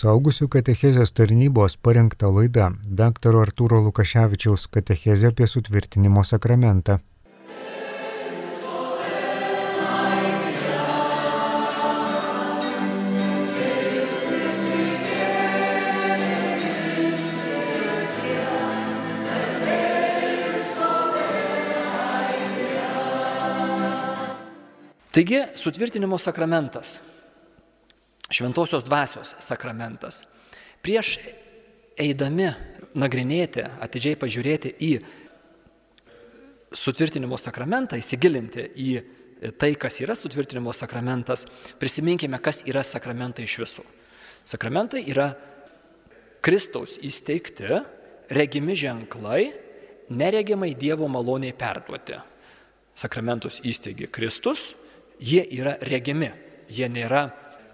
Suaugusių katechezės tarnybos parengta laida dr. Artūro Lukaševičiaus katechezė apie sutvirtinimo sakramentą. Taigi, sutvirtinimo sakramentas, šventosios dvasios sakramentas. Prieš eidami nagrinėti, atidžiai pažiūrėti į sutvirtinimo sakramentą, įsigilinti į tai, kas yra sutvirtinimo sakramentas, prisiminkime, kas yra sakramentai iš visų. Sakramentai yra Kristaus įsteigti, regimi ženklai, neregimai Dievo maloniai perduoti. Sakramentus įsteigė Kristus, jie yra regimi, jie nėra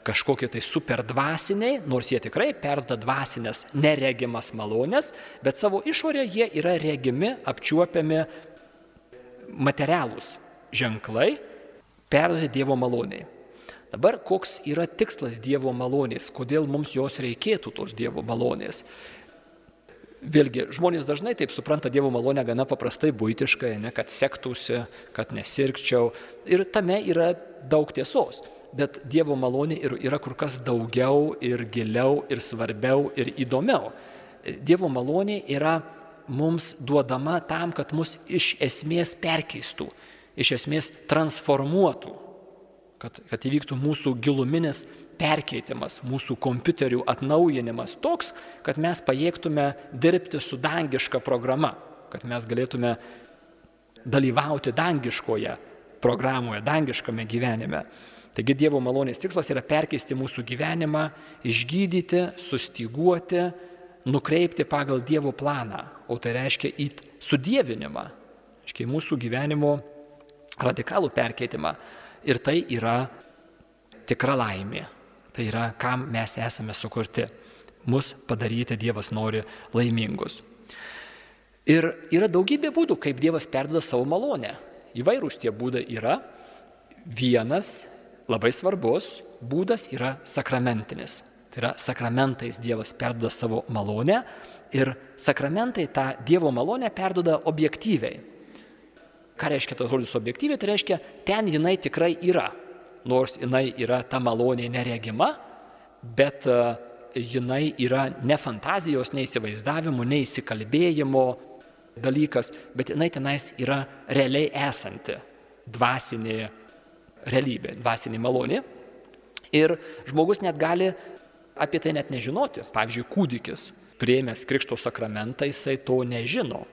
kažkokie tai super dvasiniai, nors jie tikrai perda dvasinės neregimas malonės, bet savo išorė jie yra regimi, apčiuopiami materialūs ženklai, perduoti Dievo maloniai. Dabar koks yra tikslas Dievo malonės, kodėl mums jos reikėtų tos Dievo malonės. Vėlgi, žmonės dažnai taip supranta Dievo malonę gana paprastai, būtiškai, ne, kad sektųsi, kad nesirgčiau. Ir tame yra daug tiesos. Bet Dievo malonė yra kur kas daugiau ir giliau ir svarbiau ir įdomiau. Dievo malonė yra mums duodama tam, kad mus iš esmės perkeistų, iš esmės transformuotų, kad, kad įvyktų mūsų giluminis perkeitimas, mūsų kompiuterių atnaujinimas toks, kad mes pajėgtume dirbti su dangiška programa, kad mes galėtume dalyvauti dangiškoje programoje, dangiškame gyvenime. Taigi Dievo malonės tikslas yra perkeisti mūsų gyvenimą, išgydyti, sustiguoti, nukreipti pagal Dievo planą, o tai reiškia į sudėvinimą, reiškia mūsų gyvenimo radikalų perkeitimą. Ir tai yra tikra laimė. Tai yra, kam mes esame sukurti. Mus padaryti Dievas nori laimingus. Ir yra daugybė būdų, kaip Dievas perduoda savo malonę. Įvairūs tie būdai yra. Vienas labai svarbus būdas yra sakramentinis. Tai yra sakramentais Dievas perduoda savo malonę ir sakramentai tą Dievo malonę perduoda objektyviai. Ką reiškia tas žodis objektyviai? Tai reiškia, ten jinai tikrai yra nors jinai yra ta malonė neregima, bet e, jinai yra ne fantazijos, ne įsivaizdavimo, ne įsikalbėjimo dalykas, bet jinai tenais yra realiai esanti dvasinė realybė, dvasinė malonė. Ir žmogus net gali apie tai net nežinoti. Pavyzdžiui, kūdikis, prieimęs Krikšto sakramentą, jisai to nežino.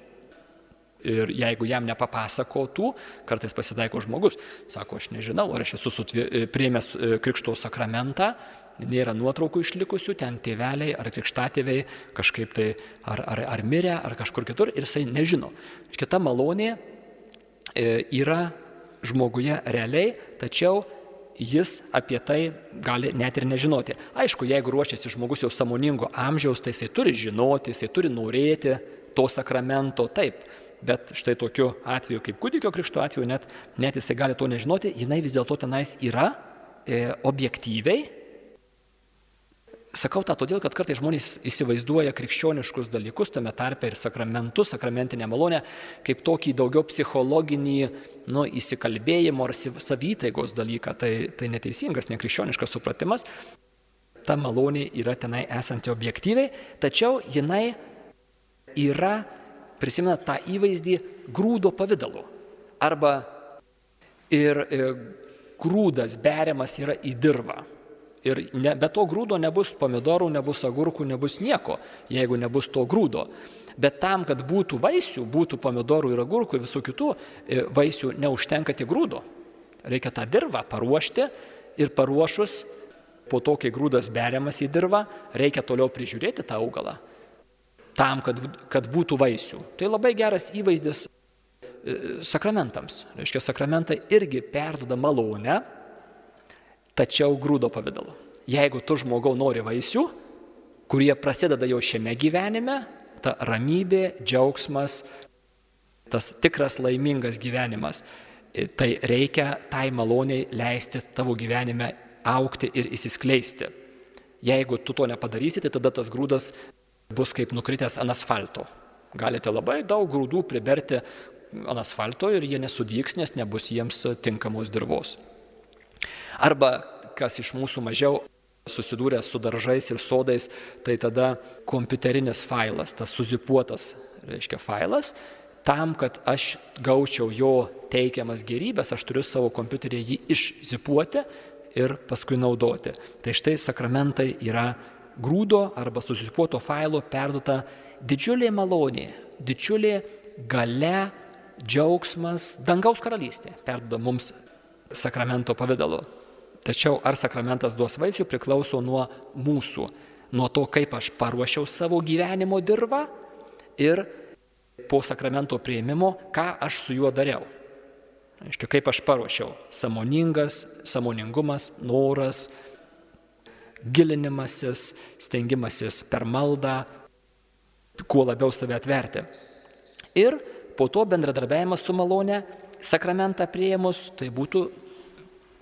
Ir jeigu jam nepapasakotų, kartais pasitaiko žmogus, sako, aš nežinau, ar aš esu e, priėmęs e, krikšto sakramentą, nėra nuotraukų išlikusių, ten tėveliai ar krikštatėviai kažkaip tai ar, ar, ar mirė, ar kažkur kitur ir jisai nežino. Kita malonė e, yra žmoguje realiai, tačiau jis apie tai gali net ir nežinoti. Aišku, jeigu ruošiasi žmogus jau samoningo amžiaus, tai jisai turi žinoti, jisai turi norėti to sakramento, taip, bet štai tokiu atveju kaip kūdikio krikšto atveju, net, net jisai gali to nežinoti, jinai vis dėlto tenais yra e, objektyviai. Sakau tą todėl, kad kartai žmonės įsivaizduoja krikščioniškus dalykus, tame tarpe ir sakramentus, sakramentinę malonę, kaip tokį daugiau psichologinį nu, įsikalbėjimo ar savytaigos dalyką. Tai, tai neteisingas, nekrikščioniškas supratimas. Ta malonė yra tenai esanti objektyviai, tačiau jinai yra prisimena tą įvaizdį grūdo pavydalu. Arba ir e, grūdas beriamas yra į dirvą. Ir ne, be to grūdo nebus pomidorų, nebus agurkų, nebus nieko, jeigu nebus to grūdo. Bet tam, kad būtų vaisių, būtų pomidorų ir agurkų ir visų kitų e, vaisių, neužtenka tik grūdo. Reikia tą dirvą paruošti ir paruošus, po to, kai grūdas beriamas į dirvą, reikia toliau prižiūrėti tą augalą tam, kad, kad būtų vaisių. Tai labai geras įvaizdis e, sakramentams. Reiškia, sakramentai irgi perduoda malonę, tačiau grūdo pavydalu. Jeigu tu žmogau nori vaisių, kurie prasideda jau šiame gyvenime, ta ramybė, džiaugsmas, tas tikras laimingas gyvenimas, tai reikia tai maloniai leisti tavo gyvenime aukti ir įsiskleisti. Jeigu tu to nepadarysi, tai tada tas grūdas bus kaip nukritęs ant asfalto. Galite labai daug grūdų priberti ant asfalto ir jie nesudyks, nes nebus jiems tinkamos dirvos. Arba kas iš mūsų mažiau susidūrę su daržais ir sodais, tai tada kompiuterinis failas, tas suzipuotas, reiškia, failas, tam, kad aš gaučiau jo teikiamas gerybės, aš turiu savo kompiuterį jį išzipuoti ir paskui naudoti. Tai štai sakramentai yra grūdo arba susipuoto failo perduota didžiulė malonė, didžiulė gale, džiaugsmas, dangaus karalystė perduoda mums sakramento pavydalu. Tačiau ar sakramentas duos vaisių priklauso nuo mūsų, nuo to, kaip aš paruošiau savo gyvenimo dirbą ir po sakramento prieimimo, ką aš su juo dariau. Aiškiai, kaip aš paruošiau. Samoningas, samoningumas, noras, gilinimasis, stengimasis per maldą, kuo labiau save atverti. Ir po to bendradarbiavimas su malone, sakramentą prieimus, tai būtų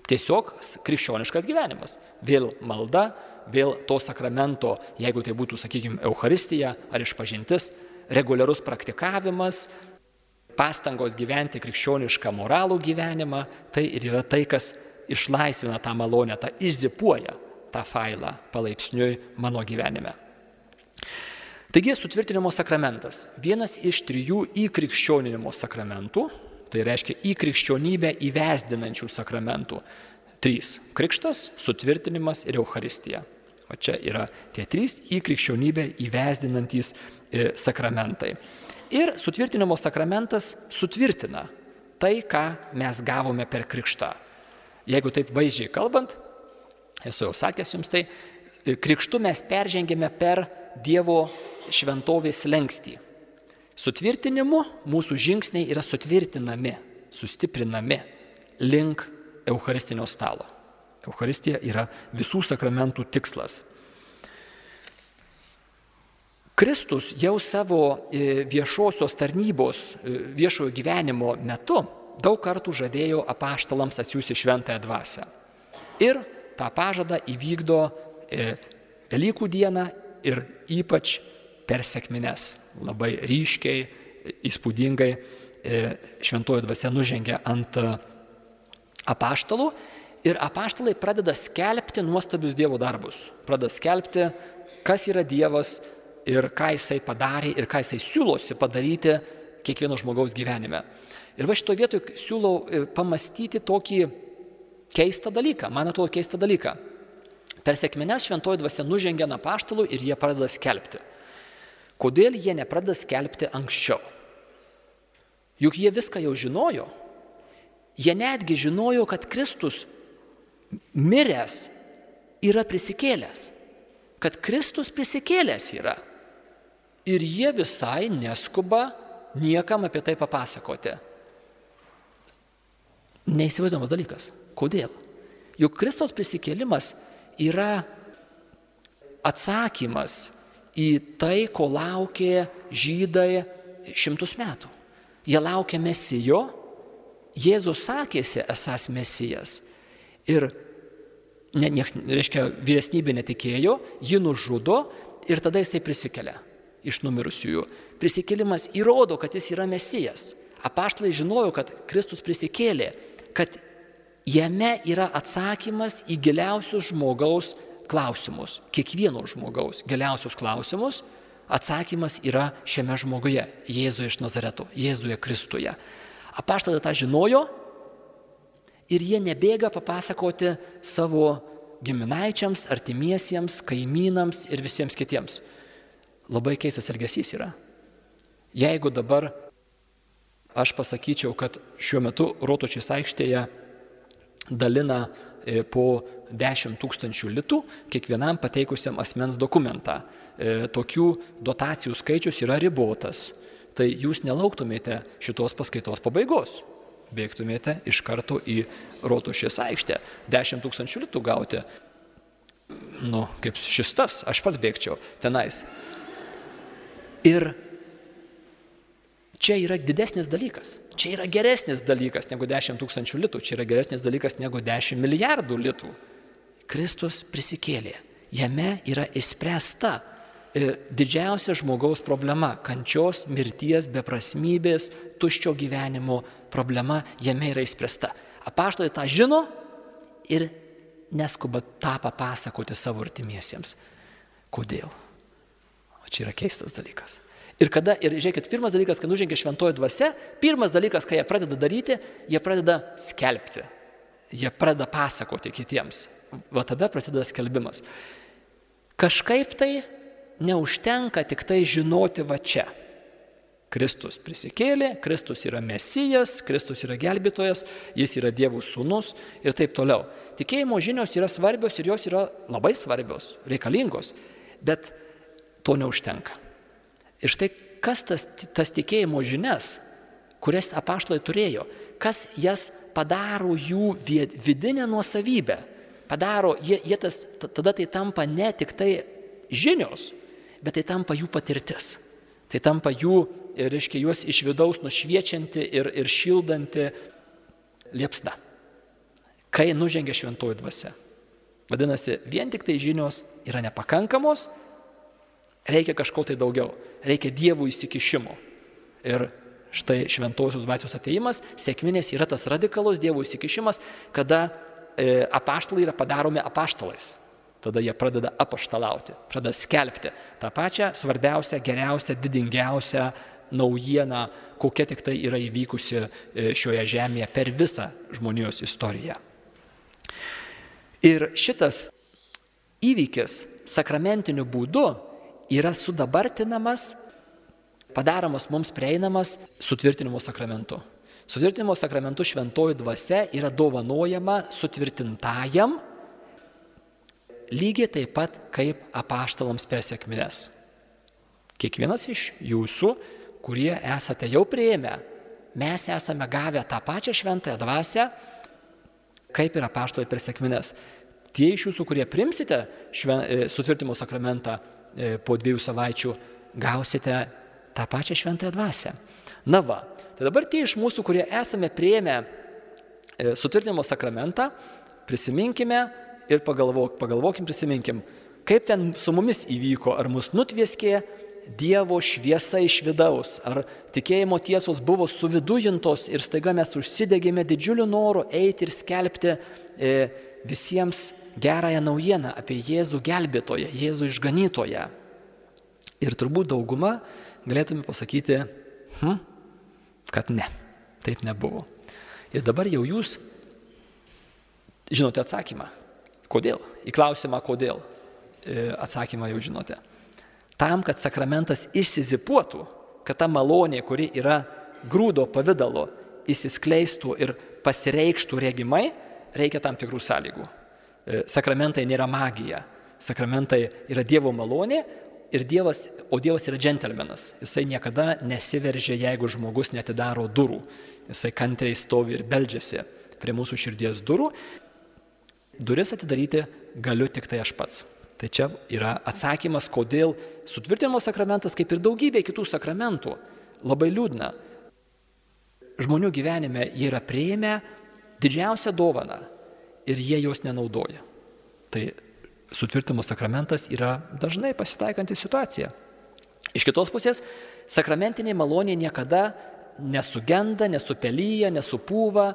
tiesiog krikščioniškas gyvenimas. Vėl malda, vėl to sakramento, jeigu tai būtų, sakykime, Euharistija ar išpažintis, reguliarus praktikavimas, pastangos gyventi krikščionišką moralų gyvenimą, tai ir yra tai, kas išlaisvina tą malonę, tą izzipuoja tą failą palaipsniui mano gyvenime. Taigi sutvirtinimo sakramentas - vienas iš trijų įkrikščioninimo sakramentų, tai reiškia į krikščionybę įvesdinančių sakramentų. Trys - krikštas, sutvirtinimas ir Euharistija. O čia yra tie trys į krikščionybę įvesdinantys e, sakramentai. Ir sutvirtinimo sakramentas sutvirtina tai, ką mes gavome per krikštą. Jeigu taip vaizdžiai kalbant, esu jau sakęs jums tai, e, krikštu mes peržengėme per Dievo šventovės lengstį. Sutvirtinimu mūsų žingsniai yra sutvirtinami, sustiprinami link Eucharistinio stalo. Eucharistija yra visų sakramentų tikslas. Kristus jau savo e, viešosios tarnybos, e, viešojo gyvenimo metu daug kartų žadėjo apaštalams atsiųsti šventąją dvasę. Ir tą pažadą įvykdo e, Velykų dieną ir ypač per sėkmines. Labai ryškiai, įspūdingai šventojo dvasia nužengia ant apaštalų ir apaštalai pradeda skelbti nuostabius Dievo darbus. Pradeda skelbti, kas yra Dievas, ir ką jisai padarė ir ką jisai siūlosi padaryti kiekvieno žmogaus gyvenime. Ir va šito vietoj siūlau e, pamastyti tokį keistą dalyką, man atrodo keistą dalyką. Per sėkmines šventoji dvasia nužengia ant paštalų ir jie pradeda skelbti. Kodėl jie nepradeda skelbti anksčiau? Juk jie viską jau žinojo. Jie netgi žinojo, kad Kristus miręs yra prisikėlęs. Kad Kristus prisikėlęs yra ir jie visai neskuba niekam apie tai papasakoti. Neįsivaizduojamas dalykas. Kodėl? Juk Kristaus prisikėlimas yra atsakymas į tai, ko laukė žydai šimtus metų. Jie laukia mesijo, Jėzus sakėsi esas mesijas. Ir ne, nieks, reiškia, vyresnybė netikėjo, jį nužudo ir tada jisai prisikelia iš numirusiųjų. Prisikėlimas įrodo, kad jis yra mesijas. Apaštalai žinojo, kad Kristus prisikėlė, kad jame yra atsakymas į giliausius žmogaus klausimus. Kiekvieno žmogaus giliausius klausimus atsakymas yra šiame žmoguje, Jėzuje iš Nazareto, Jėzuje Kristuje. Apaštalai tą žinojo ir jie nebėga papasakoti savo giminaičiams, artimiesiems, kaimynams ir visiems kitiems labai keistas elgesys yra. Jeigu dabar aš pasakyčiau, kad šiuo metu Rotočiais aikštėje dalina e, po 10 tūkstančių litų kiekvienam pateikusiam asmens dokumentą. E, tokių dotacijų skaičius yra ribotas. Tai jūs nelauktumėte šitos paskaitos pabaigos. Bėgtumėte iš karto į Rotušės aikštę. 10 tūkstančių litų gauti. Nu, kaip šis tas, aš pats bėgčiau tenais. Ir čia yra didesnis dalykas. Čia yra geresnis dalykas negu 10 tūkstančių litų. Čia yra geresnis dalykas negu 10 milijardų litų. Kristus prisikėlė. jame yra išspręsta e, didžiausia žmogaus problema - kančios, mirties, beprasmybės, tuščio gyvenimo problema jame yra išspręsta. Apaštalai tą žino ir neskuba tą papasakoti savo artimiesiems. Kodėl? O čia yra keistas dalykas. Ir kada, ir žiūrėkit, pirmas dalykas, kai nužengia šventoji dvasia, pirmas dalykas, ką jie pradeda daryti, jie pradeda skelbti. Jie pradeda pasakoti kitiems. Va tada prasideda skelbimas. Kažkaip tai neužtenka tik tai žinoti va čia. Kristus prisikėlė, Kristus yra mesijas, Kristus yra gelbėtojas, jis yra Dievų sūnus ir taip toliau. Tikėjimo žinios yra svarbios ir jos yra labai svarbios, reikalingos, bet to neužtenka. Ir štai kas tas, tas tikėjimo žinias, kurias apaštalai turėjo, kas jas padaro jų vidinę nuosavybę, padaro, jie, jie tas, tada tai tampa ne tik tai žinios, bet tai tampa jų patirtis. Tai tampa jų, reiškia, juos iš vidaus nušviečianti ir, ir šildanti liepsna, kai nužengia šventoji dvasia. Vadinasi, vien tik tai žinios yra nepakankamos, Reikia kažko tai daugiau, reikia dievų įsikišimo. Ir štai šventosios dvasios ateimas, sėkminės yra tas radikalus dievų įsikišimas, kada e, apaštalai yra padaromi apaštalais. Tada jie pradeda apaštalauti, pradeda skelbti tą pačią svarbiausią, geriausią, didingiausią naujieną, kokia tik tai yra įvykusi e, šioje žemėje per visą žmonijos istoriją. Ir šitas įvykis sakramentiniu būdu yra sudabartinamas, padaromas mums prieinamas sutvirtinimo sakramentu. Sutvirtinimo sakramentu šventoji dvasia yra dovanojama sutvirtintajam lygiai taip pat kaip apaštalams per sėkmės. Kiekvienas iš jūsų, kurie esate jau prieėmę, mes esame gavę tą pačią šventąją dvasę, kaip ir apaštalai per sėkmės. Tie iš jūsų, kurie primsite šven, e, sutvirtimo sakramentą, E, po dviejų savaičių gausite tą pačią šventąją dvasę. Na va, tai dabar tie iš mūsų, kurie esame prieėmę e, sutvirtinimo sakramentą, prisiminkime ir pagalvok, pagalvokim, prisiminkim, kaip ten su mumis įvyko, ar mus nutvieskė Dievo šviesa iš vidaus, ar tikėjimo tiesos buvo suvidujintos ir staiga mes užsidegėme didžiuliu noru eiti ir skelbti e, visiems gerąją naujieną apie Jėzų gelbėtoją, Jėzų išganytoją. Ir turbūt dauguma galėtume pasakyti, hm, kad ne, taip nebuvo. Ir dabar jau jūs žinote atsakymą. Kodėl? Į klausimą kodėl. E, atsakymą jau žinote. Tam, kad sakramentas išsizipuotų, kad ta malonė, kuri yra grūdo pavydalo, įsiskleistų ir pasireikštų regimai, reikia tam tikrų sąlygų. E, sakramentai nėra magija. Sakramentai yra Dievo malonė, ir Dievas, o Dievas yra džentelmenas. Jisai niekada nesiveržia, jeigu žmogus netidaro durų. Jisai kantriai stovi ir beldžiasi prie mūsų širdies durų. Duris atidaryti galiu tik tai aš pats. Tai čia yra atsakymas, kodėl sutvirtinimo sakramentas, kaip ir daugybė kitų sakramentų, labai liūdna. Žmonių gyvenime jie yra prieimę didžiausią dovaną ir jie jos nenaudoja. Tai sutvirtimo sakramentas yra dažnai pasitaikanti situacija. Iš kitos pusės, sakramentinė malonė niekada nesugenda, nesupelyja, nesupūva,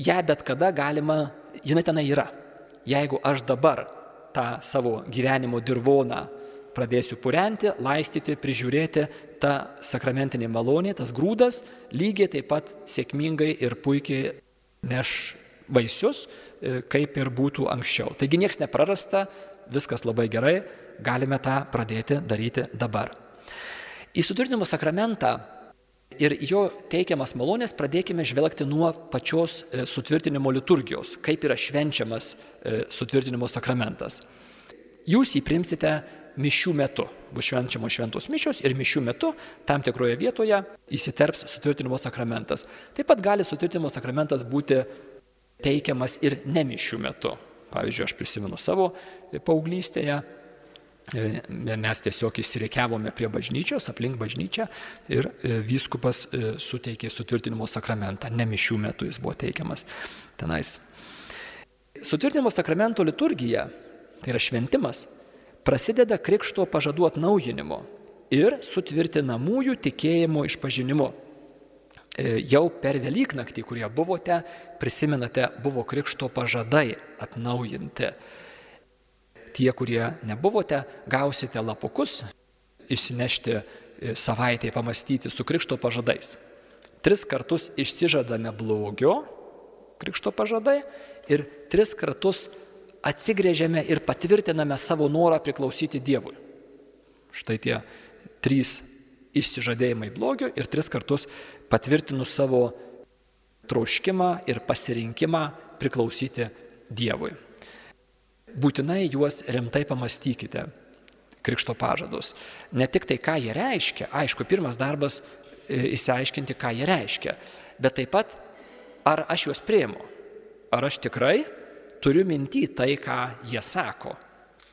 ją bet kada galima, jinai tenai yra. Jeigu aš dabar tą savo gyvenimo dirvoną pradėsiu purenti, laistyti, prižiūrėti, ta sakramentinė malonė, tas grūdas lygiai taip pat sėkmingai ir puikiai neš vaisius, e, kaip ir būtų anksčiau. Taigi niekas neprarasta, viskas labai gerai, galime tą pradėti daryti dabar. Į sutvirtinimo sakramentą ir jo teikiamas malonės pradėkime žvelgti nuo pačios e, sutvirtinimo liturgijos, kaip yra švenčiamas e, sutvirtinimo sakramentas. Jūs jį primsite mišių metu. Bus švenčiamos šventos mišios ir mišių metu tam tikroje vietoje įsiterps sutvirtinimo sakramentas. Taip pat gali sutvirtinimo sakramentas būti teikiamas ir nemišių metu. Pavyzdžiui, aš prisimenu savo paauglystėje, e, mes tiesiog įsireikiavome prie bažnyčios, aplink bažnyčią ir e, vyskupas e, suteikė sutvirtinimo sakramentą, nemišių metu jis buvo teikiamas tenais. Sutvirtinimo sakramento liturgija tai yra šventimas, prasideda krikšto pažadų atnaujinimo ir sutvirtinamųjų tikėjimo išpažinimo. E, jau per Velyknaktį, kurie buvote, prisimenate, buvo krikšto pažadai atnaujinti. Tie, kurie nebuvote, gausite lapukus, išsinešti e, savaitėje pamastyti su krikšto pažadais. Tris kartus išsižadame blogio, krikšto pažadai, ir tris kartus atsigrėžiame ir patvirtiname savo norą priklausyti Dievui. Štai tie trys išsižadėjimai blogio ir tris kartus patvirtinu savo troškimą ir pasirinkimą priklausyti Dievui. Būtinai juos rimtai pamastykite, krikšto pažadus. Ne tik tai, ką jie reiškia, aišku, pirmas darbas įsiaiškinti, e, ką jie reiškia, bet taip pat, ar aš juos prieimu, ar aš tikrai turiu minti tai, ką jie sako.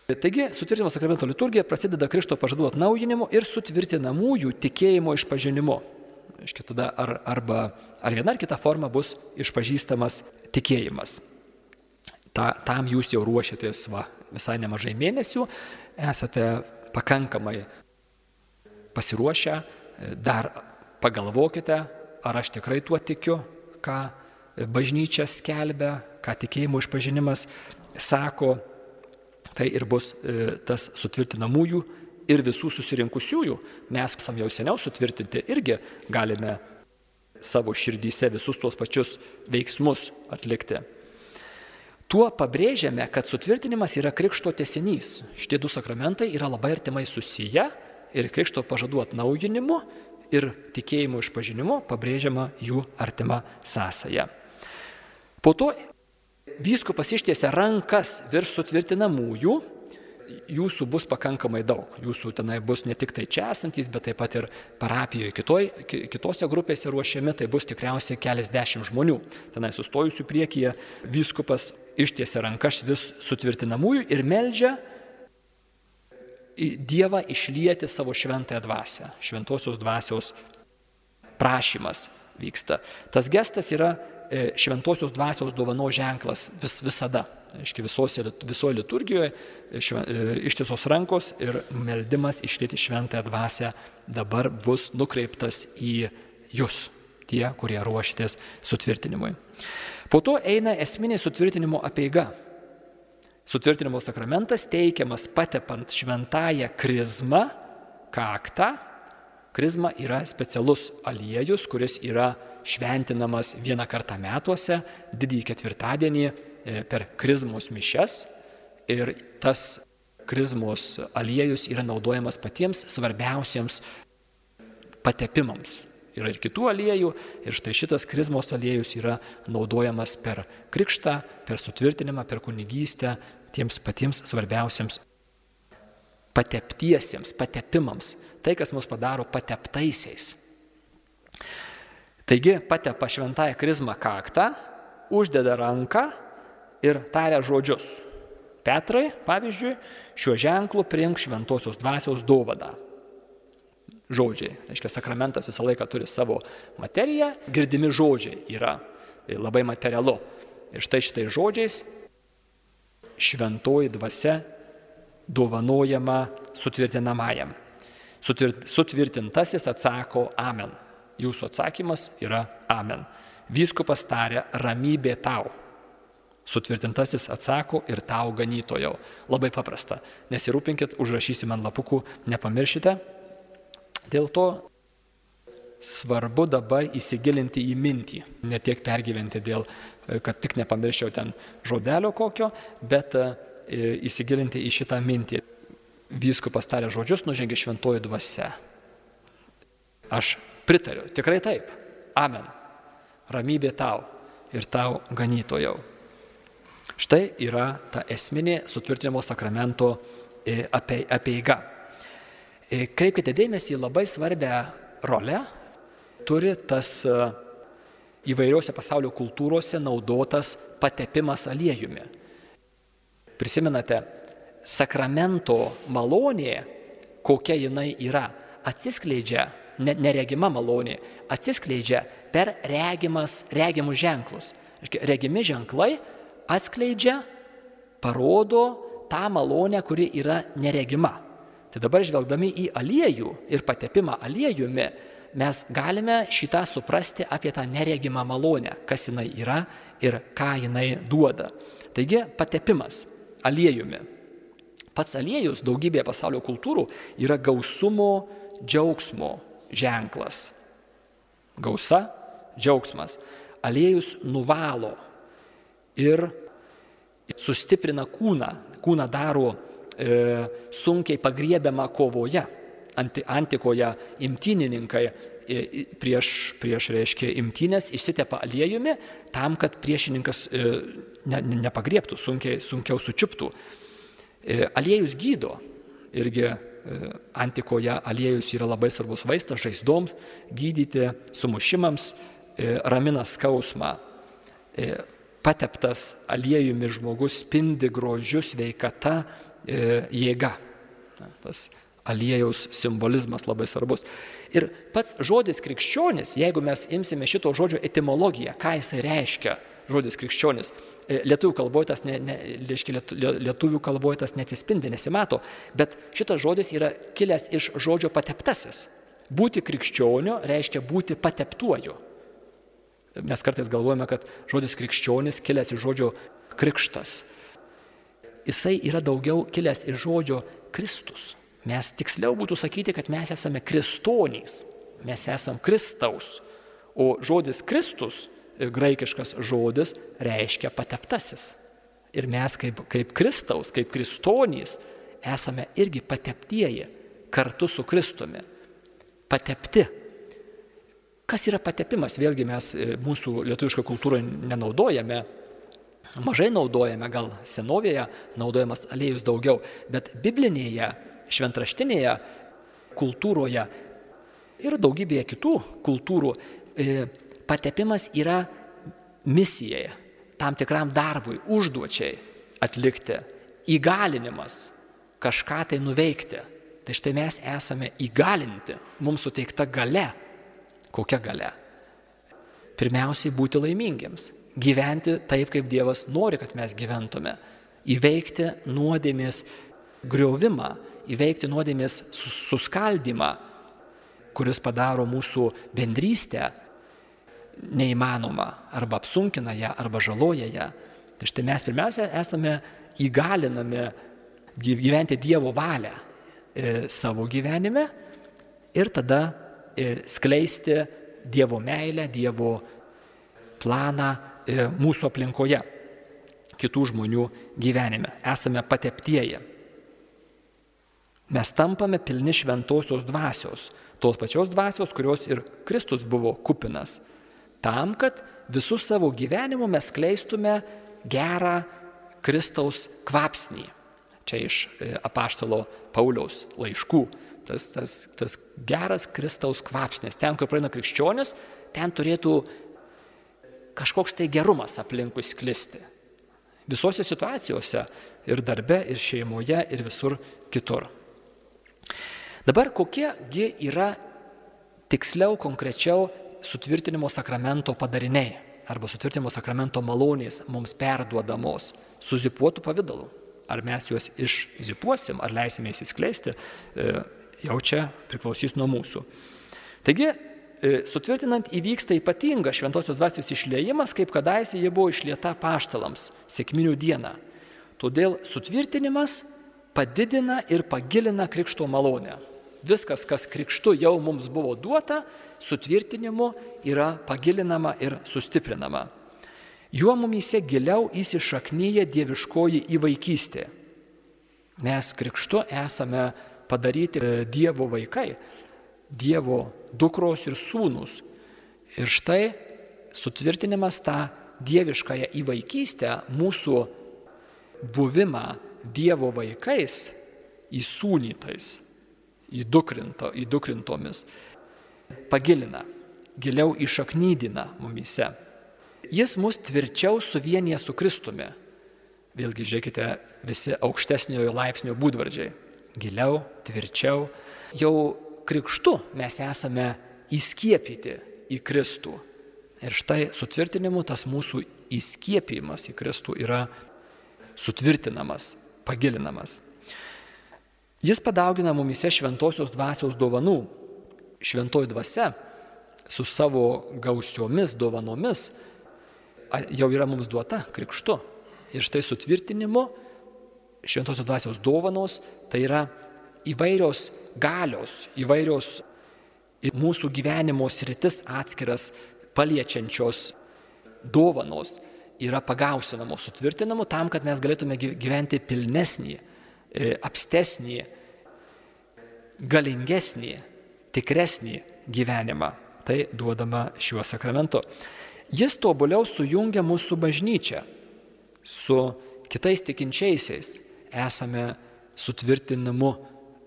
Taigi, sutvirtinimo sakramento liturgija prasideda Krikšto pažadų atnaujinimu ir sutvirtinamųjų tikėjimo išpažinimu. Iškia, tada ar, arba ar viena ar kita forma bus išpažįstamas tikėjimas. Ta, tam jūs jau ruošiatės va, visai nemažai mėnesių, esate pakankamai pasiruošę, dar pagalvokite, ar aš tikrai tuo tikiu, ką bažnyčia skelbia, ką tikėjimo išpažinimas sako tai ir bus e, tas sutvirtinamųjų ir visų susirinkusiųjų. Mes esam jau seniau sutvirtinti, irgi galime savo širdyse visus tuos pačius veiksmus atlikti. Tuo pabrėžiame, kad sutvirtinimas yra krikšto tesinys. Šitie du sakramentai yra labai artimai susiję ir krikšto pažadų atnaujinimu ir tikėjimo išpažinimu pabrėžiama jų artima sąsaja. Po to vyskupas ištiesia rankas virš sutvirtinamųjų, jūsų bus pakankamai daug. Jūsų tenai bus ne tik tai čia esantys, bet taip pat ir parapijoje kitoj, kitose grupėse ruošiami, tai bus tikriausiai keliasdešimt žmonių. Tenai sustojusių priekyje vyskupas ištiesia rankas vis sutvirtinamųjų ir meldžia Dievą išlieti savo šventąją dvasę. Šventosios dvasios prašymas vyksta. Tas gestas yra šventosios dvasios dovano ženklas vis, visada. Aiškiai, visose, visoje liturgijoje e, e, ištisos rankos ir meldimas išlėti šventąją dvasę dabar bus nukreiptas į jūs, tie, kurie ruošitės sutvirtinimui. Po to eina esminė sutvirtinimo apieiga. Sutvirtinimo sakramentas teikiamas patepant šventąją krizmą, kaktą. Krizma yra specialus aliejus, kuris yra šventinamas vieną kartą metuose, didįjį ketvirtadienį e, per krizmos mišes ir tas krizmos aliejus yra naudojamas patiems svarbiausiems patepimams. Yra ir kitų aliejų ir štai šitas krizmos aliejus yra naudojamas per krikštą, per sutvirtinimą, per kunigystę, tiems patiems svarbiausiems pateptiesiems, patepimams. Tai, kas mus padaro pateptaisiais. Taigi patepa šventąją krizmą kaktą, uždeda ranką ir taria žodžius. Petrai, pavyzdžiui, šiuo ženklu priimk šventosios dvasios dovaną. Žodžiai, reiškia, sakramentas visą laiką turi savo materiją, girdimi žodžiai yra labai materialu. Ir štai šitais žodžiais šventoji dvasia dovanojama sutvirtinamajam. Sutvirtintasis atsako Amen. Jūsų atsakymas yra Amen. Vyskupas tarė ramybė tau. Sutvirtintasis atsako ir tau ganytojau. Labai paprasta. Nesirūpinkit, užrašysi man lapukų, nepamiršite. Dėl to svarbu dabar įsigilinti į mintį. Ne tiek pergyventi dėl, kad tik nepamirščiau ten žodelio kokio, bet e, įsigilinti į šitą mintį. Vyskupas tarė žodžius, nužengė šventoji dvasia. Aš Pritariu, tikrai taip. Amen. Ramybė tau ir tau ganytojau. Štai yra ta esminė sutvirtinimo sakramento e, apeiga. E, kreipkite dėmesį, labai svarbę rolę turi tas e, įvairiuose pasaulio kultūrose naudotas patepimas aliejumi. Prisimenate, sakramento malonė, kokia jinai yra, atsiskleidžia neregima malonė atsiskleidžia per regimas, regimus ženklus. Regimi ženklai atskleidžia, parodo tą malonę, kuri yra neregima. Tai dabar žvelgdami į aliejų ir patepimą aliejumi, mes galime šitą suprasti apie tą neregimą malonę, kas jinai yra ir ką jinai duoda. Taigi patepimas aliejumi. Pats aliejus daugybėje pasaulio kultūrų yra gausumo, džiaugsmo ženklas. Gausa, džiaugsmas. Aliejus nuvalo ir sustiprina kūną. Kūną daro e, sunkiai pagriebiamą kovoje anti, antikoje imtynininkai e, prieš, prieš reiškia imtynės išsitepa aliejumi tam, kad priešininkas e, ne, ne, nepagriebtų, sunkiai, sunkiau sučiuptų. E, aliejus gydo. Irgi antikoje aliejus yra labai svarbus vaistas žaizdoms, gydyti, sumušimams, ramina skausmą. Pateptas aliejumi žmogus spindi grožiu, sveikata, jėga. Tas aliejaus simbolizmas labai svarbus. Ir pats žodis krikščionis, jeigu mes imsime šito žodžio etimologiją, ką jisai reiškia, žodis krikščionis, e, lietuvių kalboje tas, ne, ne, reiškia, lietuvių kalboje tas neatsispindi, nesimato, bet šitas žodis yra kilęs iš žodžio pateptasis. Būti krikščioniu reiškia būti pateptuoju. Mes kartais galvojame, kad žodis krikščionis kilęs iš žodžio krikštas. Jisai yra daugiau kilęs iš žodžio Kristus. Mes tiksliau būtų sakyti, kad mes esame kristonys, mes esame Kristaus. O žodis Kristus, graikiškas žodis, reiškia pateptasis. Ir mes kaip, kaip Kristaus, kaip kristonys, esame irgi pateptieji kartu su Kristumi. Patepti. Kas yra patepimas? Vėlgi mes e, mūsų lietuvišką kultūrą nenaudojame, mažai naudojame, gal senovėje naudojamas aliejus daugiau, bet biblinėje šventraštinėje kultūroje ir daugybėje kitų kultūrų e, patepimas yra misijai, tam tikram darbui, užduočiai atlikti, įgalinimas kažką tai nuveikti. Tai štai mes esame įgalinti, mums suteikta gale. Kokia gale? Pirmiausiai būti laimingiams, gyventi taip, kaip Dievas nori, kad mes gyventume, įveikti nuodėmės griovimą, įveikti nuodėmės suskaldimą, kuris padaro mūsų bendrystę neįmanoma arba apsunkina ją arba žaloja ją. Tai štai mes pirmiausia esame įgalinami gyventi Dievo valią e, savo gyvenime ir tada e, skleisti Dievo meilę, Dievo planą e, mūsų aplinkoje, kitų žmonių gyvenime. Esame pateptieji. Mes tampame pilni šventosios dvasios, tos pačios dvasios, kurios ir Kristus buvo kupinas, tam, kad visų savo gyvenimu mes kleistume gerą Kristaus kvapsnį. Čia iš e, apaštalo Pauliaus laiškų. Tas, tas, tas geras Kristaus kvapsnis. Ten, kur praeina krikščionis, ten turėtų kažkoks tai gerumas aplinkui sklisti. Visose situacijose ir darbe, ir šeimoje, ir visur kitur. Dabar kokiegi yra tiksliau, konkrečiau sutvirtinimo sakramento padariniai arba sutvirtinimo sakramento malonės mums perduodamos suzipuotų pavydalu. Ar mes juos išzipuosim, ar leisime įsiskleisti, e, jau čia priklausys nuo mūsų. Taigi, e, sutvirtinant įvyksta ypatingas šventosios dvasios išliejimas, kaip kadaise jie buvo išlieta paštalams sėkminių dieną. Todėl sutvirtinimas padidina ir pagilina krikšto malonę. Viskas, kas krikštu jau mums buvo duota, sutvirtinimu yra pagilinama ir sustiprinama. Juo mumyse giliau įsišaknyja dieviškoji įvaikystė. Mes krikštu esame padaryti e, Dievo vaikai, Dievo dukros ir sūnus. Ir štai sutvirtinimas tą dieviškąją įvaikystę, mūsų buvimą Dievo vaikais, įsūnytais, įdukrinto, įdukrintomis, pagilina, giliau išaknydina mumyse. Jis mus tvirčiau suvienyje su Kristumi. Vėlgi žiūrėkite visi aukštesniojo laipsnio būdvardžiai. Giliau, tvirčiau. Jau krikštu mes esame įskiepyti į Kristų. Ir štai sutvirtinimu tas mūsų įskiepimas į Kristų yra sutvirtinamas. pagilinamas. Jis padaugina mumise šventosios dvasios dovanų. Šventoji dvasia su savo gausiomis dovanomis jau yra mums duota krikštu. Ir štai sutvirtinimu šventosios dvasios dovanos tai yra įvairios galios, įvairios mūsų gyvenimo sritis atskiras paliečiančios dovanos yra pagausinamos, sutvirtinamos tam, kad mes galėtume gyventi pilnesnį, e, apstesnį, galingesnį, tikresnį gyvenimą. Tai duodama šiuo sakramentu. Jis tobuliau sujungia mūsų bažnyčią su kitais tikinčiaisiais. Esame sutvirtinimu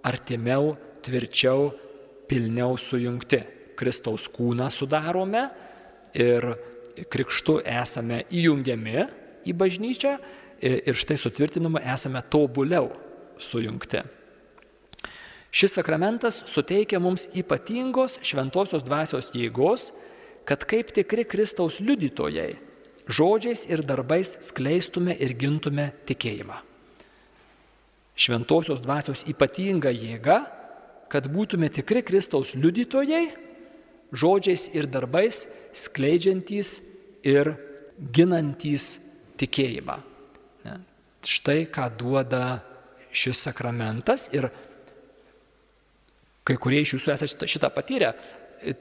artimiau, tvirčiau, pilniau sujungti. Kristaus kūną sudarome ir krikštu esame įjungiami į bažnyčią ir štai sutvirtinimu esame tobuliau sujungti. Šis sakramentas suteikia mums ypatingos šventosios dvasios jėgos, kad kaip tikri Kristaus liudytojai, žodžiais ir darbais skleistume ir gintume tikėjimą. Šventosios dvasios ypatinga jėga, kad būtume tikri Kristaus liudytojai, žodžiais ir darbais skleidžiantys ir ginantys tikėjimą. Štai ką duoda šis sakramentas ir kai kurie iš jūsų esate šitą patyrę,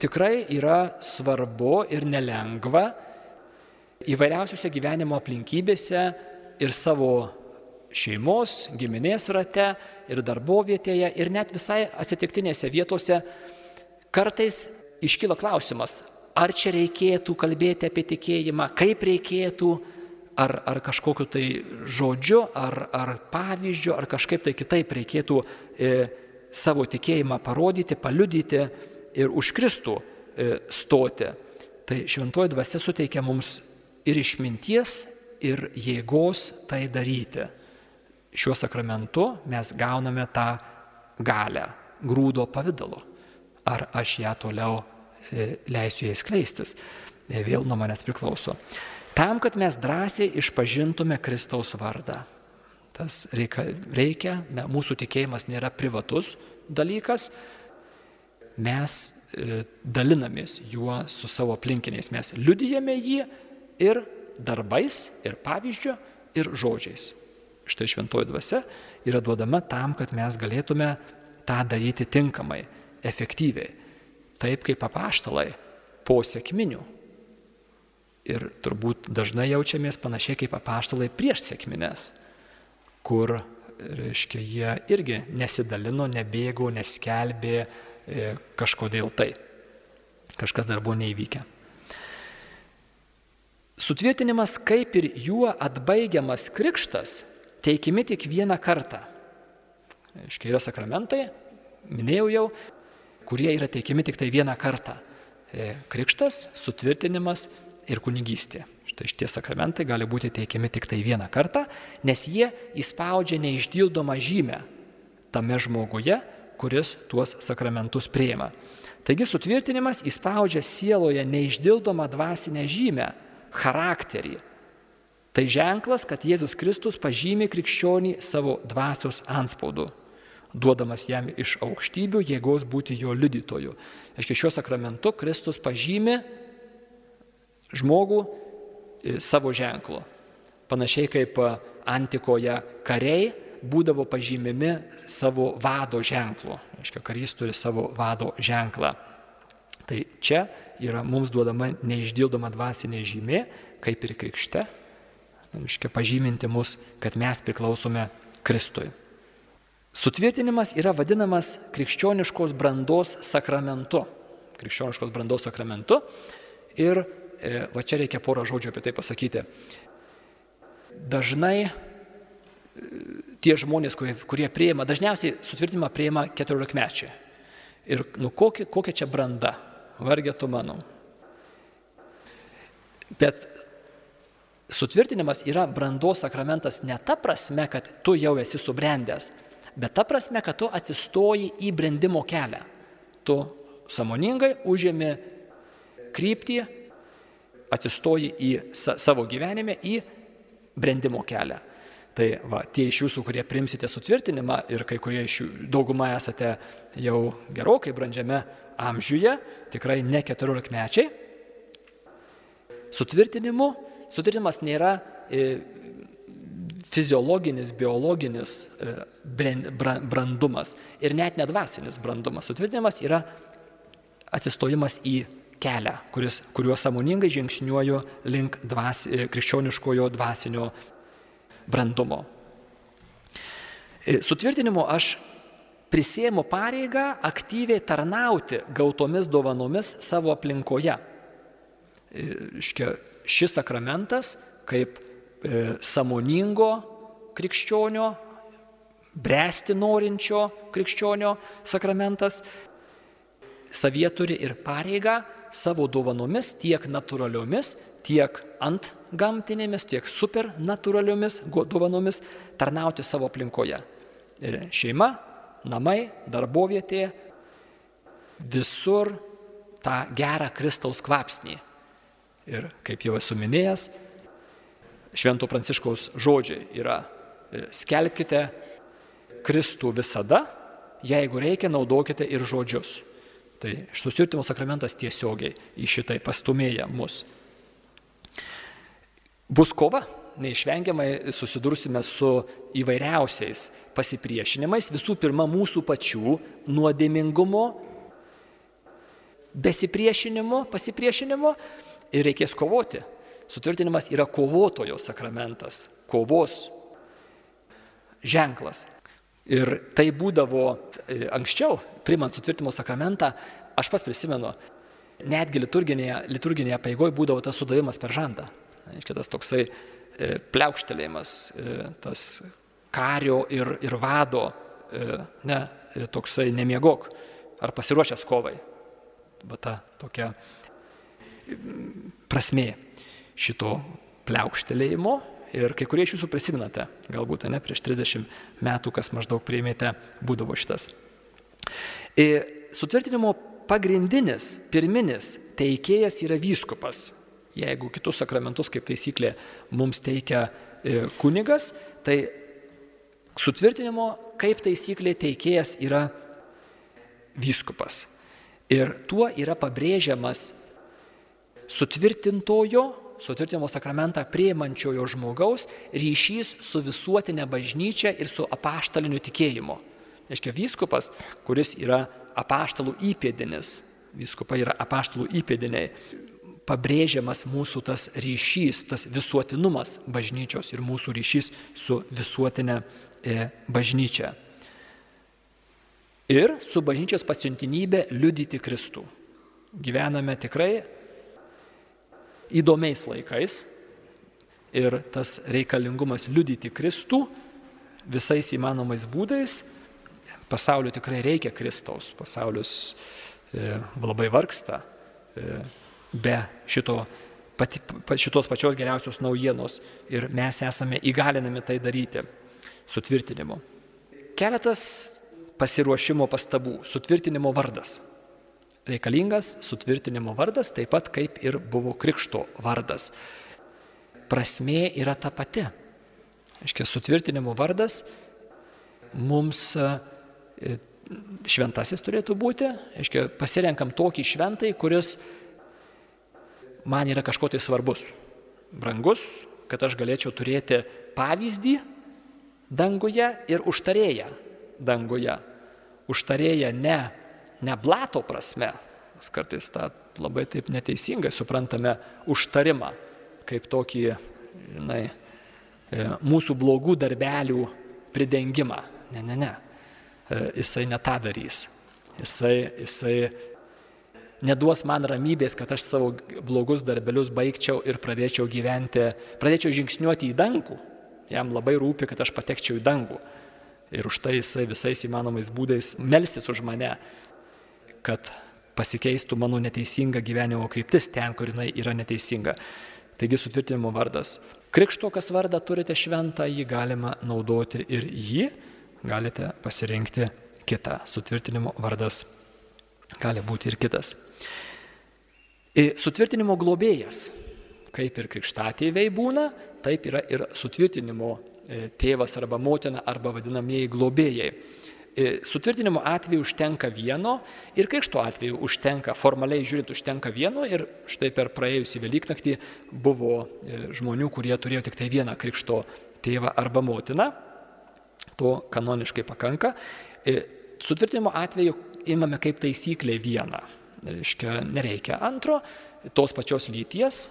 tikrai yra svarbu ir nelengva įvairiausiose gyvenimo aplinkybėse ir savo šeimos, giminės rate ir darbovietėje ir net visai atsitiktinėse vietose kartais iškyla klausimas, ar čia reikėtų kalbėti apie tikėjimą, kaip reikėtų, ar, ar kažkokiu tai žodžiu, ar, ar pavyzdžiu, ar kažkaip tai kitaip reikėtų e, savo tikėjimą parodyti, paliudyti ir už Kristų e, stoti. Tai šventoji dvasia suteikia mums ir išminties, ir jėgos tai daryti. Šiuo sakramentu mes gauname tą galę grūdo pavydalu. Ar aš ją toliau e, leisiu jai skleistis, e, vėl nuo manęs priklauso. Tam, kad mes drąsiai išpažintume Kristaus vardą. Tas reikia, reikia mūsų tikėjimas nėra privatus dalykas, mes e, dalinamės juo su savo aplinkiniais, mes liudijame jį ir darbais, ir pavyzdžio, ir žodžiais. Štai šventoji dvasia yra duodama tam, kad mes galėtume tą daryti tinkamai, efektyviai. Taip kaip apaštalai po sėkminių. Ir turbūt dažnai jaučiamės panašiai kaip apaštalai prieš sėkmines, kur reiškia, jie irgi nesidalino, nebėgo, neskelbė e, kažkodėl tai. Kažkas dar buvo neįvykę. Sutvirtinimas kaip ir juo atbaigiamas krikštas teikimi tik vieną kartą. Iškiai yra sakramentai, minėjau jau, kurie yra teikiami tik tai vieną kartą. E, krikštas, sutvirtinimas ir kunigystė. Štai šitie sakramentai gali būti teikiami tik tai vieną kartą, nes jie įspaudžia neišdildomą žymę tame žmoguje, kuris tuos sakramentus prieima. Taigi sutvirtinimas įspaudžia sieloje neišdildomą dvasinę žymę, charakterį. Tai ženklas, kad Jėzus Kristus pažymė krikščionį savo dvasios anspaudu, duodamas jam iš aukštybių jėgos būti jo liudytoju. Aiškiai, šiuo sakramentu Kristus pažymė žmogų savo ženklu. Panašiai kaip antikoje kariai būdavo pažymimi savo vado ženklu. Aiškiai, karys turi savo vado ženklą. Tai čia yra mums duodama neišdildoma dvasinė žymė, kaip ir krikšte, aiškiai, pažyminti mus, kad mes priklausome Kristui. Sutvirtinimas yra vadinamas krikščioniškos brandos sakramentu. Krikščioniškos brandos sakramentu. Ir E, va čia reikia porą žodžių apie tai pasakyti. Dažnai e, tie žmonės, kurie, kurie prieima, dažniausiai sutvirtinimą prieima 14 mečiai. Ir nu kokia, kokia čia branda, vargė tu manau. Bet sutvirtinimas yra brandos sakramentas ne ta prasme, kad tu jau esi subrendęs, bet ta prasme, kad tu atsistoji į brendimo kelią. Tu samoningai užėmi kryptį, atsistoji į sa savo gyvenime į brendimo kelią. Tai va, tie iš jūsų, kurie primsite sutvirtinimą ir kai kurie iš jų dauguma esate jau gerokai brandžiame amžiuje, tikrai ne 14 mečiai, sutvirtinimu, sutvirtinimas nėra e, fiziologinis, biologinis e, brandumas ir net nedvasinis brandumas. Sutvirtinimas yra atsistojimas į kelią, kuris, kuriuo samoningai žingsniuoju link dvas, e, krikščioniškojo dvasinio brandumo. Sutvirtinimu aš prisėmu pareigą aktyviai tarnauti gautomis dovanomis savo aplinkoje. Šis sakramentas kaip e, samoningo krikščionio, bręsti norinčio krikščionio sakramentas, savie turi ir pareigą savo dovanomis, tiek natūraliomis, tiek ant gamtinėmis, tiek supernatūraliomis dovanomis tarnauti savo aplinkoje. E, šeima, namai, darbovietė, visur tą gerą Kristaus kvapsnį. Ir kaip jau esu minėjęs, Švento Pranciškaus žodžiai yra e, skelbkite Kristų visada, jeigu reikia, naudokite ir žodžius. Tai susirtimo sakramentas tiesiogiai į šitai pastumėja mus. Bus kova, neišvengiamai susidursime su įvairiausiais pasipriešinimais, visų pirma mūsų pačių nuodėmingumo, besipriešinimo, pasipriešinimo ir reikės kovoti. Sutvirtinimas yra kovotojo sakramentas, kovos ženklas. Ir tai būdavo e, anksčiau, primant sutvirtimo sakramentą, aš pats prisimenu, netgi liturginėje, liturginėje paigoje būdavo tas sudavimas per žandą. Aiškiai, tas toksai e, pliaukštelėjimas, e, tas kario ir, ir vado, ne, toksai nemiegok, ar pasiruošęs kovai. Bet ta tokia prasmė šito pliaukštelėjimo ir kai kurie iš jūsų prisiminate, galbūt ne prieš 30 metų, kas maždaug priėmėte, būdavo šitas. Sutvirtinimo pagrindinis, pirminis teikėjas yra vyskupas. Jeigu kitus sakramentus kaip taisyklė mums teikia e, kunigas, tai sutvirtinimo kaip taisyklė teikėjas yra vyskupas. Ir tuo yra pabrėžiamas sutvirtintojo, sutvirtinimo sakramentą prieimančiojo žmogaus ryšys su visuotinė bažnyčia ir su apaštaliniu tikėjimu. Reiškia, vyskupas, kuris yra apaštalų įpėdinis, vyskupai yra apaštalų įpėdiniai, pabrėžiamas mūsų tas ryšys, tas visuotinumas bažnyčios ir mūsų ryšys su visuotinė e, bažnyčia. Ir su bažnyčios pasiuntinybė liudyti Kristų. Gyvename tikrai įdomiais laikais ir tas reikalingumas liudyti Kristų visais įmanomais būdais. Pasaulio tikrai reikia Kristaus, pasaulis e, labai vargsta. E, be šito, pati, šitos pačios geriausios naujienos ir mes esame įgalinami tai daryti sutvirtinimu. Keletas pasiruošimo pastabų. Sutvirtinimo vardas. Reikalingas sutvirtinimo vardas taip pat kaip ir buvo krikšto vardas. Prasmė yra ta pati. Aiškiai, sutvirtinimo vardas mums e, šventasis turėtų būti. Aiškiai, pasirenkam tokį šventai, kuris man yra kažko tai svarbus, brangus, kad aš galėčiau turėti pavyzdį danguje ir užtarėją danguje. Užtarėję ne, ne blato prasme, mes kartais tą labai taip neteisingai suprantame užtarimą kaip tokį, žinai, e, mūsų blogų darbelių pridengimą. Ne, ne, ne. E, jisai ne tą darys. Jisai, jisai neduos man ramybės, kad aš savo blogus darbelius baigčiau ir pradėčiau gyventi, pradėčiau žingsniuoti į dangų. Jam labai rūpi, kad aš patekčiau į dangų. Ir už tai jisai visais įmanomais būdais melsis už mane, kad pasikeistų mano neteisinga gyvenimo kryptis ten, kur jinai yra neteisinga. Taigi sutvirtinimo vardas. Krikštokas vardą turite šventą, jį galima naudoti ir jį galite pasirinkti kitą. Sutvirtinimo vardas gali būti ir kitas. Sutvirtinimo globėjas, kaip ir krikštatėviai būna, taip yra ir sutvirtinimo tėvas arba motina arba vadinamieji globėjai. E, sutvirtinimo atveju užtenka vieno ir krikšto atveju užtenka, formaliai žiūrint, užtenka vieno ir štai per praėjusį Velyknaktį buvo e, žmonių, kurie turėjo tik tai vieną krikšto tėvą arba motiną. To kanoniškai pakanka. E, sutvirtinimo atveju imame kaip taisyklė vieną. Reiškia, nereikia antro, tos pačios lyties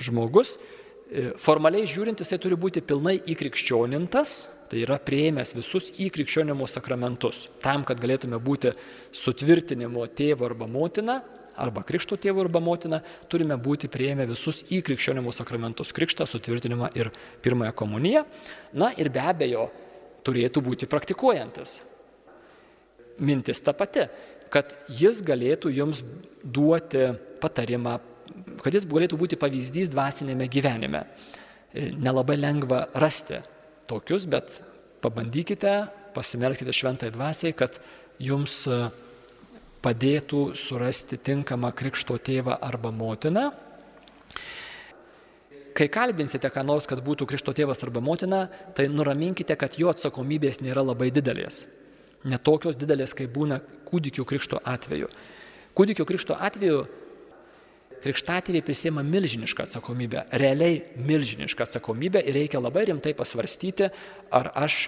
žmogus. Formaliai žiūrint, jisai turi būti pilnai įkrikščionintas, Tai yra prieimęs visus į krikščionimo sakramentus, tam, kad galėtume būti sutvirtinimo tėvo arba motina, arba krikšto tėvo arba motina, turime būti prieėmę visus į krikščionimo sakramentus - krikštą, sutvirtinimą ir pirmąją komuniją. Na ir be abejo, turėtų būti praktikuojantis. Mintis ta pati, kad jis galėtų jums duoti patarimą, kad jis galėtų būti pavyzdys dvasinėme gyvenime. Nelabai lengva rasti tokius, bet pabandykite, pasimelkite šventai dvasiai, kad jums e, padėtų surasti tinkamą krikšto tėvą arba motiną. Kai kalbinsite ką nors, kad būtų krikšto tėvas arba motina, tai nuraminkite, kad jo atsakomybės nėra labai didelės. Netokios didelės, kaip būna kūdikio krikšto atveju. Kūdikio krikšto atveju krikštatėviai prisėma milžinišką atsakomybę, realiai milžinišką atsakomybę ir reikia labai rimtai pasvarstyti, ar aš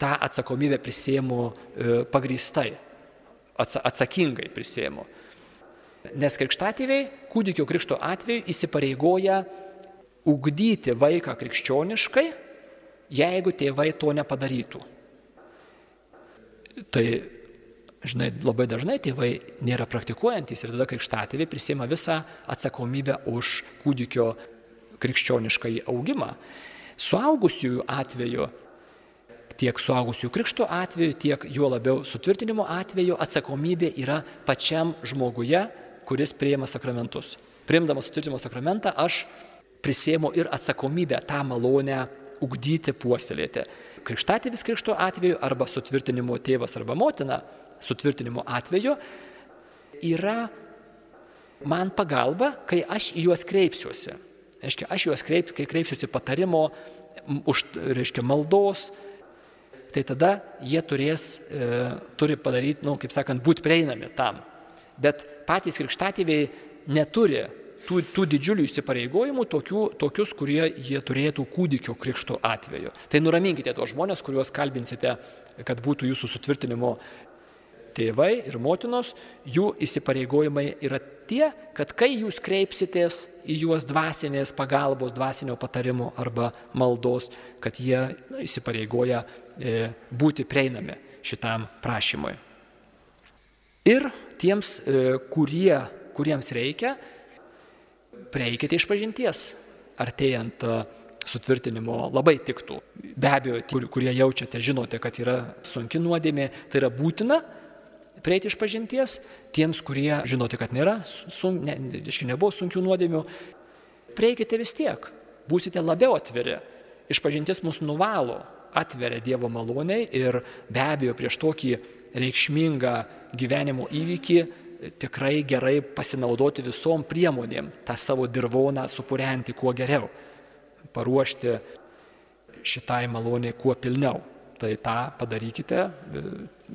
tą atsakomybę prisėmu e, pagrįstai, atsakingai prisėmu. Nes krikštatėviai kūdikio krikšto atveju įsipareigoja ugdyti vaiką krikščioniškai, jeigu tėvai to nepadarytų. Tai žinai, labai dažnai tėvai nėra praktikuojantis ir tada krikštatėviai prisima visą atsakomybę už kūdikio krikščionišką augimą. Suaugusiųjų atveju, tiek suaugusiųjų krikšto atveju, tiek juo labiau sutvirtinimo atveju atsakomybė yra pačiam žmoguje, kuris prieima sakramentus. Priimdamas sutvirtinimo sakramentą aš prisėmu ir atsakomybę tą malonę ugdyti, puoselėti. Krikštatėvis krikšto atveju arba sutvirtinimo tėvas arba motina sutvirtinimo atveju yra man pagalba, kai aš į juos kreipsiuosi. Reiškia, aš juos kreip, kai kreipsiuosi patarimo, už, reiškia, maldos, tai tada jie turės, e, turi padaryti, nu, kaip sakant, būti prieinami tam. Bet patys krikštatėviai neturi tų, tų didžiulių įsipareigojimų, tokių, tokius, kurie jie turėtų kūdikio krikšto atveju. Tai nuraminkite tos žmonės, kuriuos kalbinsite, kad būtų jūsų sutvirtinimo tėvai ir motinos, jų įsipareigojimai yra tie, kad kai jūs kreipsitės į juos dvasinės pagalbos, dvasinio patarimo arba maldos, kad jie na, įsipareigoja e, būti prieinami šitam prašymui. Ir tiems, e, kurie, kuriems reikia, prieikite iš pažinties, artėjant e, sutvirtinimo labai tiktų. Be abejo, kur, kurie jaučiate, žinote, kad yra sunki nuodėmė, tai yra būtina, prieiti iš pažinties, tiems, kurie žinote, kad nėra, sun, ne, aiškiai nebuvo sunkių nuodėmių, prieikite vis tiek, būsite labiau atviri. Iš pažinties mus nuvalo, atveria Dievo maloniai ir be abejo prieš tokį reikšmingą gyvenimo įvykį tikrai gerai pasinaudoti visom priemonėm, tą savo dirvoną supurenti kuo geriau, paruošti šitai maloniai kuo pilniau. Tai tą padarykite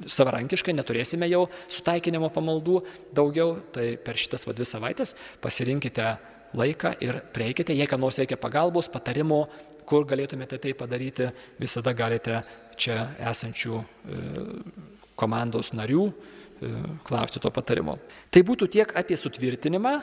savarankiškai, neturėsime jau sutaikinimo pamaldų daugiau, tai per šitas va dvi savaitės pasirinkite laiką ir prieikite, jei kam nors reikia pagalbos, patarimo, kur galėtumėte tai padaryti, visada galite čia esančių e, komandos narių e, klausti to patarimo. Tai būtų tiek apie sutvirtinimą.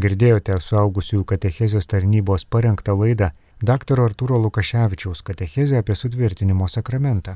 Girdėjote suaugusiųjų katechezijos tarnybos parengtą laidą dr. Arturo Lukaševičiaus katechezė apie sutvirtinimo sakramentą.